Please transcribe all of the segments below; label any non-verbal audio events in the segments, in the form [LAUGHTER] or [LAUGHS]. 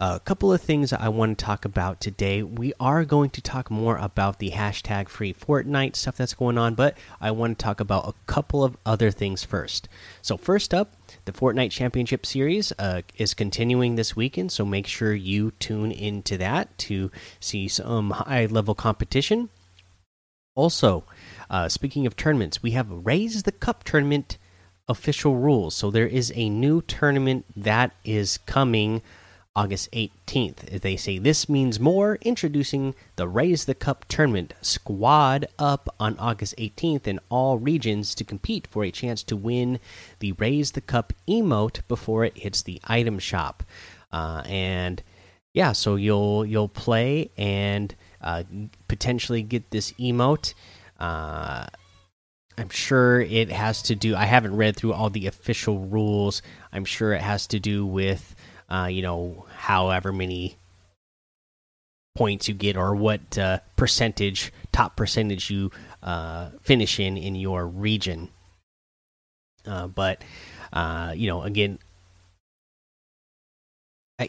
A couple of things I want to talk about today. We are going to talk more about the hashtag free Fortnite stuff that's going on, but I want to talk about a couple of other things first. So, first up, the Fortnite Championship Series uh, is continuing this weekend, so make sure you tune into that to see some high level competition. Also, uh, speaking of tournaments, we have Raise the Cup tournament official rules. So, there is a new tournament that is coming August 18th. They say this means more. Introducing the Raise the Cup tournament squad up on August 18th in all regions to compete for a chance to win the Raise the Cup emote before it hits the item shop. Uh, and yeah, so you'll you'll play and uh, potentially get this emote. Uh, I'm sure it has to do. I haven't read through all the official rules. I'm sure it has to do with uh, you know, however many points you get or what uh, percentage, top percentage you uh, finish in in your region. Uh, but uh, you know, again, I,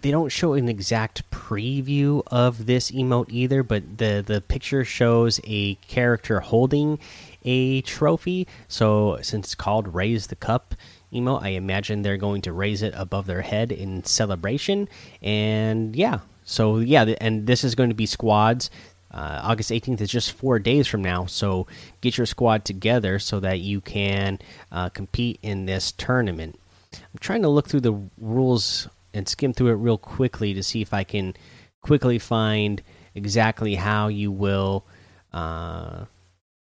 they don't show an exact preview of this emote either. But the the picture shows a character holding a trophy. So since it's called "Raise the Cup," emote. I imagine they're going to raise it above their head in celebration. And yeah, so yeah, and this is going to be squads. Uh, August 18th is just four days from now, so get your squad together so that you can uh, compete in this tournament. I'm trying to look through the rules and skim through it real quickly to see if I can quickly find exactly how you will. Uh,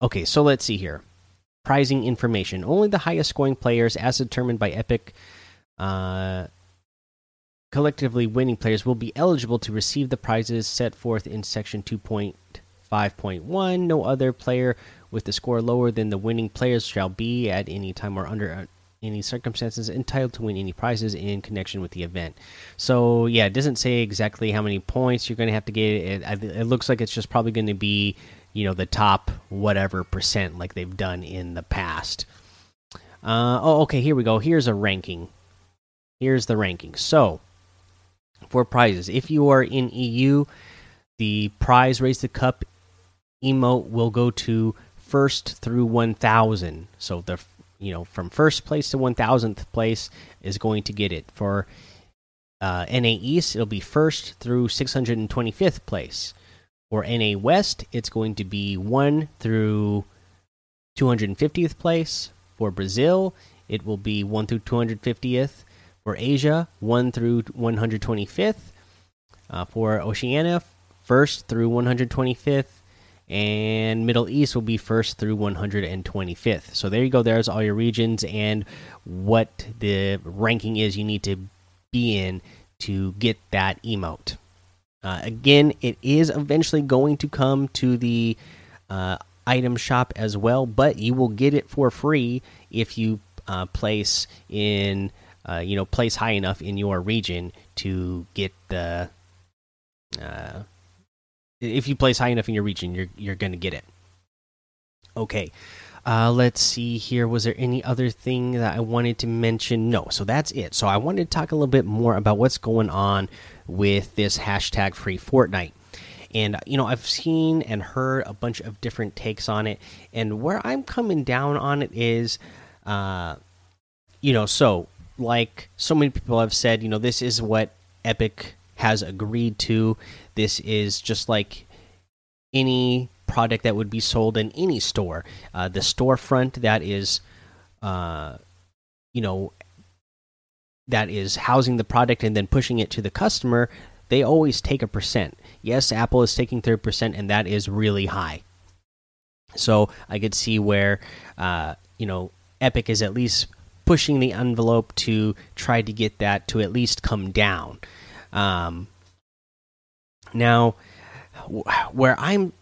okay, so let's see here prizing information. Only the highest scoring players, as determined by Epic, uh, collectively winning players, will be eligible to receive the prizes set forth in Section 2.5.1. No other player with the score lower than the winning players shall be, at any time or under uh, any circumstances, entitled to win any prizes in connection with the event. So, yeah, it doesn't say exactly how many points you're going to have to get. It, it looks like it's just probably going to be you know the top whatever percent like they've done in the past. Uh, oh, okay. Here we go. Here's a ranking. Here's the ranking. So for prizes, if you are in EU, the prize raise the cup emote will go to first through 1000. So the you know from first place to 1000th place is going to get it. For uh, NA East, it'll be first through 625th place. For NA West, it's going to be 1 through 250th place. For Brazil, it will be 1 through 250th. For Asia, 1 through 125th. Uh, for Oceania, 1st through 125th. And Middle East will be 1st through 125th. So there you go. There's all your regions and what the ranking is you need to be in to get that emote. Uh, again, it is eventually going to come to the uh, item shop as well, but you will get it for free if you uh, place in, uh, you know, place high enough in your region to get the. Uh, if you place high enough in your region, you're you're going to get it. Okay. Uh, let's see here. Was there any other thing that I wanted to mention? No. So that's it. So I wanted to talk a little bit more about what's going on with this hashtag free Fortnite. And, you know, I've seen and heard a bunch of different takes on it. And where I'm coming down on it is, uh, you know, so like so many people have said, you know, this is what Epic has agreed to. This is just like any product that would be sold in any store. Uh, the storefront that is, uh, you know, that is housing the product and then pushing it to the customer, they always take a percent. Yes, Apple is taking 30%, and that is really high. So I could see where, uh, you know, Epic is at least pushing the envelope to try to get that to at least come down. Um, now, where I'm,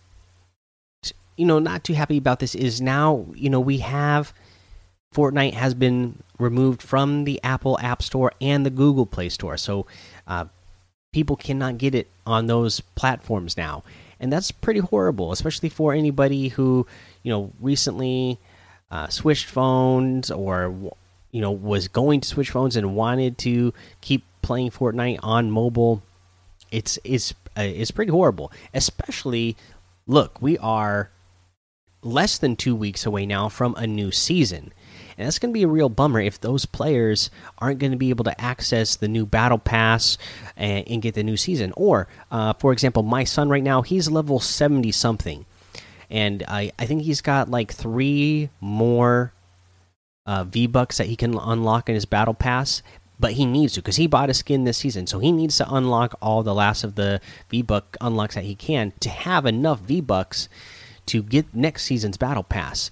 you know, not too happy about this is now, you know, we have Fortnite has been removed from the Apple App Store and the Google Play Store. So uh, people cannot get it on those platforms now. and that's pretty horrible, especially for anybody who you know recently uh, switched phones or you know was going to switch phones and wanted to keep playing Fortnite on mobile. It's it's uh, it's pretty horrible, especially. Look, we are less than two weeks away now from a new season. And that's going to be a real bummer if those players aren't going to be able to access the new battle pass and, and get the new season. Or, uh, for example, my son right now, he's level 70 something. And I, I think he's got like three more uh, V Bucks that he can unlock in his battle pass. But he needs to because he bought a skin this season. So he needs to unlock all the last of the V Buck unlocks that he can to have enough V Bucks to get next season's battle pass.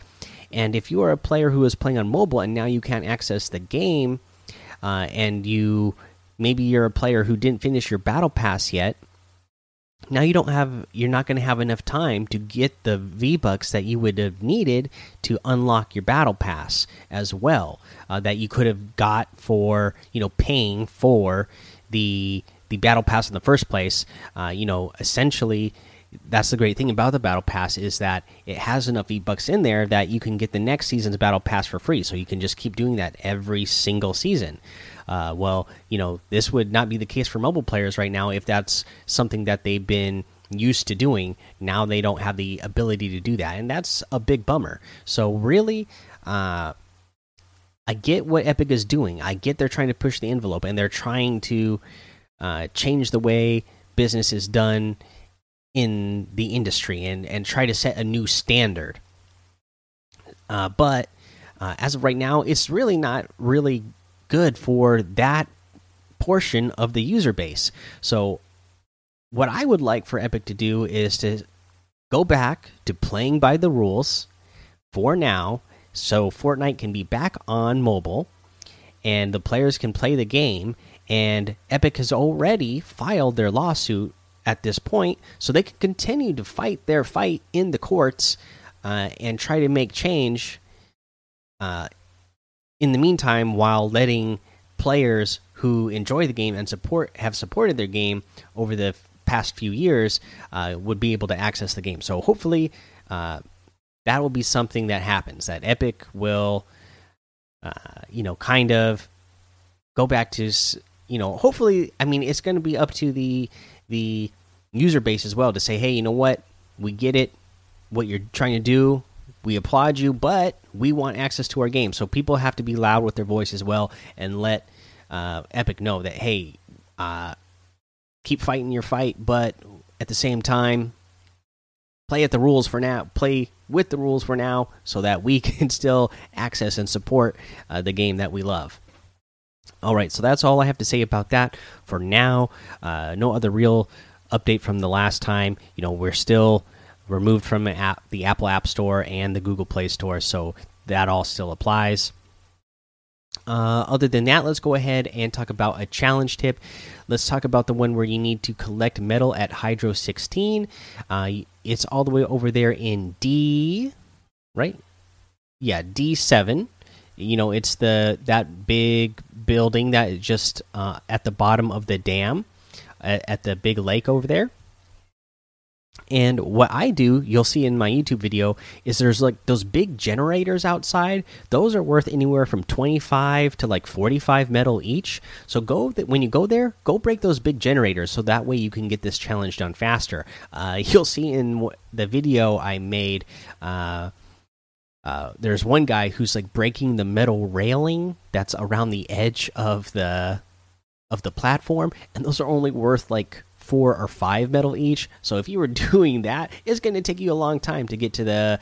And if you are a player who is playing on mobile and now you can't access the game, uh, and you maybe you're a player who didn't finish your battle pass yet, now you don't have you're not going to have enough time to get the V bucks that you would have needed to unlock your battle pass as well uh, that you could have got for you know paying for the the battle pass in the first place. Uh, you know, essentially that's the great thing about the battle pass is that it has enough V bucks in there that you can get the next season's battle pass for free. So you can just keep doing that every single season. Uh, well, you know, this would not be the case for mobile players right now if that's something that they've been used to doing. Now they don't have the ability to do that, and that's a big bummer. So really, uh, I get what Epic is doing. I get they're trying to push the envelope and they're trying to uh, change the way business is done in the industry and and try to set a new standard. Uh, but uh, as of right now, it's really not really good for that portion of the user base. So, what I would like for Epic to do is to go back to playing by the rules for now, so Fortnite can be back on mobile and the players can play the game. And Epic has already filed their lawsuit at this point, so they can continue to fight their fight in the courts uh, and try to make change. Uh, in the meantime, while letting players who enjoy the game and support have supported their game over the past few years uh, would be able to access the game. So hopefully, uh, that will be something that happens. That Epic will, uh, you know, kind of go back to, you know, hopefully. I mean, it's going to be up to the the user base as well to say, hey, you know what? We get it. What you're trying to do, we applaud you, but we want access to our game. So people have to be loud with their voice as well and let uh, Epic know that, hey, uh, keep fighting your fight, but at the same time, play at the rules for now. Play with the rules for now, so that we [LAUGHS] can still access and support uh, the game that we love. All right, so that's all I have to say about that for now. Uh, no other real update from the last time. You know, we're still removed from the, app, the Apple App Store and the Google Play Store, so that all still applies. Uh, other than that, let's go ahead and talk about a challenge tip. Let's talk about the one where you need to collect metal at Hydro 16. Uh, it's all the way over there in D, right? Yeah, D7. You know, it's the that big building that is just uh, at the bottom of the dam at, at the big lake over there. And what I do, you'll see in my YouTube video, is there's like those big generators outside. Those are worth anywhere from 25 to like 45 metal each. So go that when you go there, go break those big generators so that way you can get this challenge done faster. Uh, [LAUGHS] you'll see in the video I made. Uh, uh, there's one guy who's like breaking the metal railing that's around the edge of the of the platform, and those are only worth like four or five metal each. So if you were [LAUGHS] doing that, it's going to take you a long time to get to the.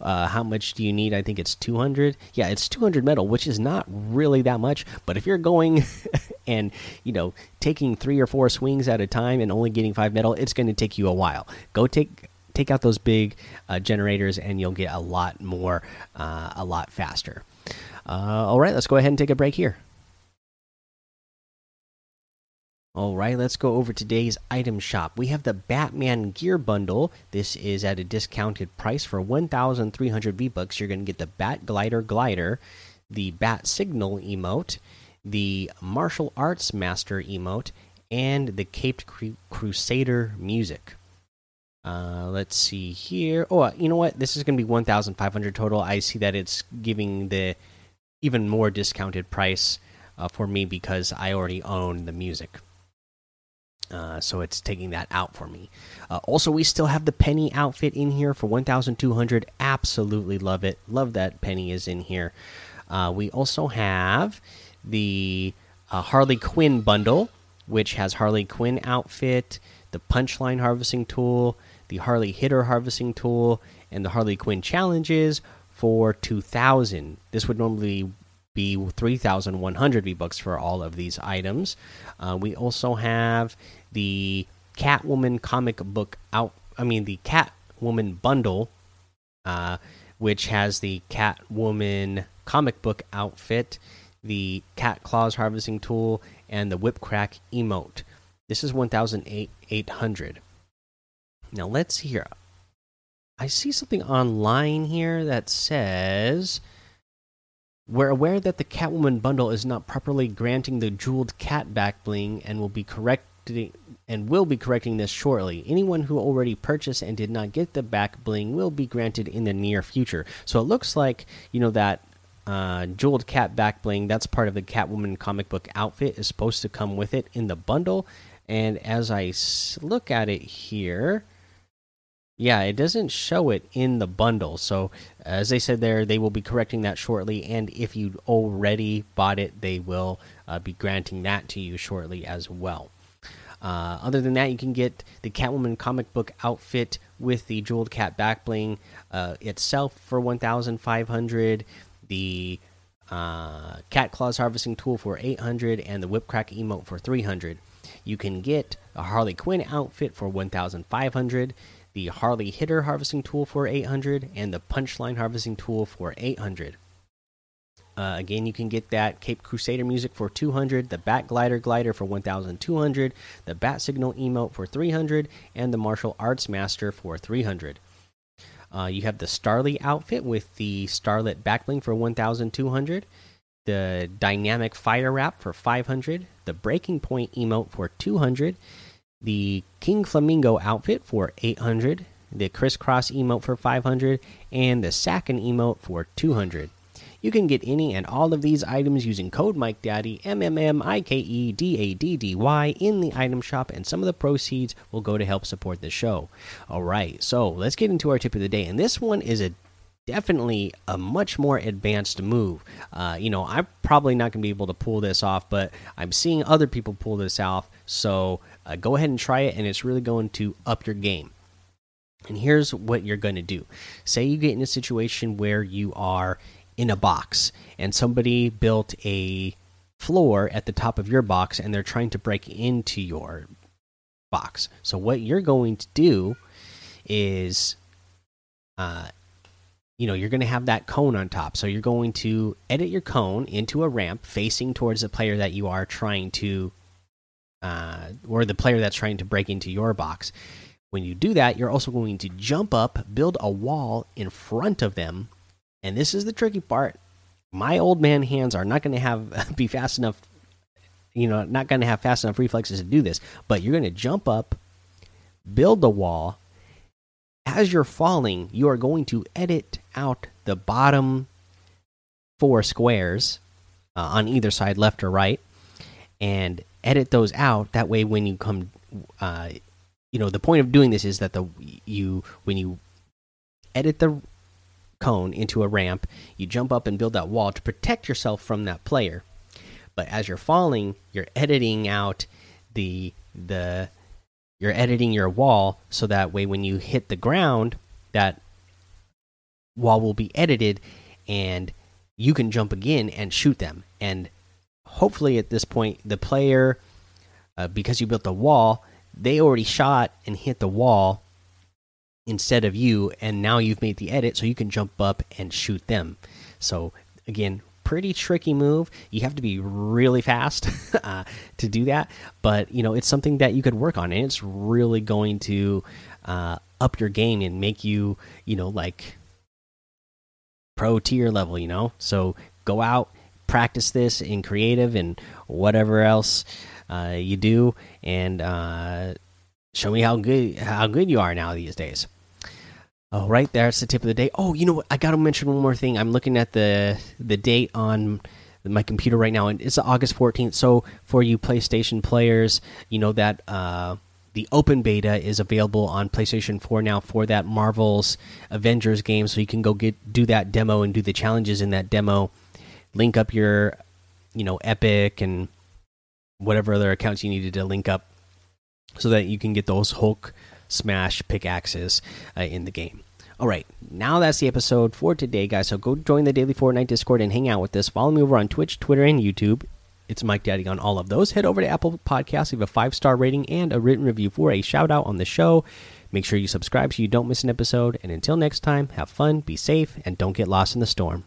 Uh, how much do you need? I think it's 200. Yeah, it's 200 metal, which is not really that much. But if you're going [LAUGHS] and you know taking three or four swings at a time and only getting five metal, it's going to take you a while. Go take take out those big uh, generators, and you'll get a lot more, uh, a lot faster. Uh, all right, let's go ahead and take a break here. All right, let's go over today's item shop. We have the Batman Gear Bundle. This is at a discounted price for 1,300 V bucks. You're going to get the Bat Glider Glider, the Bat Signal emote, the Martial Arts Master emote, and the Caped Crusader music. Uh, let's see here. Oh, you know what? This is going to be 1,500 total. I see that it's giving the even more discounted price uh, for me because I already own the music. Uh, so it's taking that out for me. Uh, also, we still have the Penny outfit in here for 1,200. Absolutely love it. Love that Penny is in here. Uh, we also have the uh, Harley Quinn bundle, which has Harley Quinn outfit, the Punchline harvesting tool, the Harley Hitter harvesting tool, and the Harley Quinn challenges for 2,000. This would normally be 3,100 V bucks for all of these items. Uh, we also have the Catwoman comic book out. I mean, the Catwoman bundle, uh, which has the Catwoman comic book outfit, the Cat Claws harvesting tool, and the Whip Crack emote. This is 1,800. Now let's here. I see something online here that says we're aware that the Catwoman bundle is not properly granting the jeweled cat back bling and will be correcting and will be correcting this shortly. Anyone who already purchased and did not get the back bling will be granted in the near future. So it looks like, you know, that uh, jeweled cat back bling, that's part of the Catwoman comic book outfit, is supposed to come with it in the bundle. And as I look at it here, yeah, it doesn't show it in the bundle. So, as they said there, they will be correcting that shortly. And if you already bought it, they will uh, be granting that to you shortly as well. Uh, other than that, you can get the Catwoman comic book outfit with the jeweled cat back bling uh, itself for 1,500. The uh, cat claws harvesting tool for 800 and the whip crack emote for 300. You can get a Harley Quinn outfit for 1,500 the Harley Hitter harvesting tool for 800, and the Punchline harvesting tool for 800. Uh, again, you can get that Cape Crusader music for 200, the Bat Glider glider for 1,200, the Bat Signal emote for 300, and the Martial Arts Master for 300. Uh, you have the Starlie outfit with the Starlit backbling for 1,200, the Dynamic Fire Wrap for 500, the Breaking Point emote for 200, the King Flamingo outfit for 800, the Crisscross emote for 500, and the Sakin emote for 200. You can get any and all of these items using code MikeDaddy, M M M I K E D A D D Y, in the item shop, and some of the proceeds will go to help support the show. All right, so let's get into our tip of the day. And this one is a definitely a much more advanced move. Uh, you know, I'm probably not going to be able to pull this off, but I'm seeing other people pull this off. So uh, go ahead and try it, and it's really going to up your game. And here's what you're going to do say you get in a situation where you are in a box and somebody built a floor at the top of your box and they're trying to break into your box. So, what you're going to do is, uh, you know, you're going to have that cone on top. So, you're going to edit your cone into a ramp facing towards the player that you are trying to uh, or the player that's trying to break into your box. When you do that, you're also going to jump up, build a wall in front of them, and this is the tricky part. My old man hands are not going to have [LAUGHS] be fast enough, you know, not going to have fast enough reflexes to do this. But you're going to jump up, build the wall. As you're falling, you are going to edit out the bottom four squares uh, on either side, left or right, and edit those out. That way, when you come, uh, you know, the point of doing this is that the you when you edit the cone into a ramp, you jump up and build that wall to protect yourself from that player. But as you're falling, you're editing out the the you're editing your wall so that way when you hit the ground, that wall will be edited and you can jump again and shoot them. And hopefully at this point the player uh, because you built the wall they already shot and hit the wall instead of you and now you've made the edit so you can jump up and shoot them. So again pretty tricky move. You have to be really fast [LAUGHS] uh, to do that but you know it's something that you could work on and it's really going to uh, up your game and make you you know like pro tier level you know? So go out practice this in creative and whatever else uh, you do, and uh, show me how good how good you are now these days. Oh, right there's the tip of the day. Oh, you know what? I got to mention one more thing. I'm looking at the the date on my computer right now, and it's August 14th. So for you PlayStation players, you know that uh, the open beta is available on PlayStation 4 now for that Marvel's Avengers game. So you can go get do that demo and do the challenges in that demo. Link up your, you know, Epic and whatever other accounts you needed to link up, so that you can get those Hulk smash pickaxes uh, in the game. All right, now that's the episode for today, guys. So go join the Daily Fortnite Discord and hang out with us. Follow me over on Twitch, Twitter, and YouTube. It's Mike Daddy on all of those. Head over to Apple Podcasts, leave a five star rating and a written review for a shout out on the show. Make sure you subscribe so you don't miss an episode. And until next time, have fun, be safe, and don't get lost in the storm.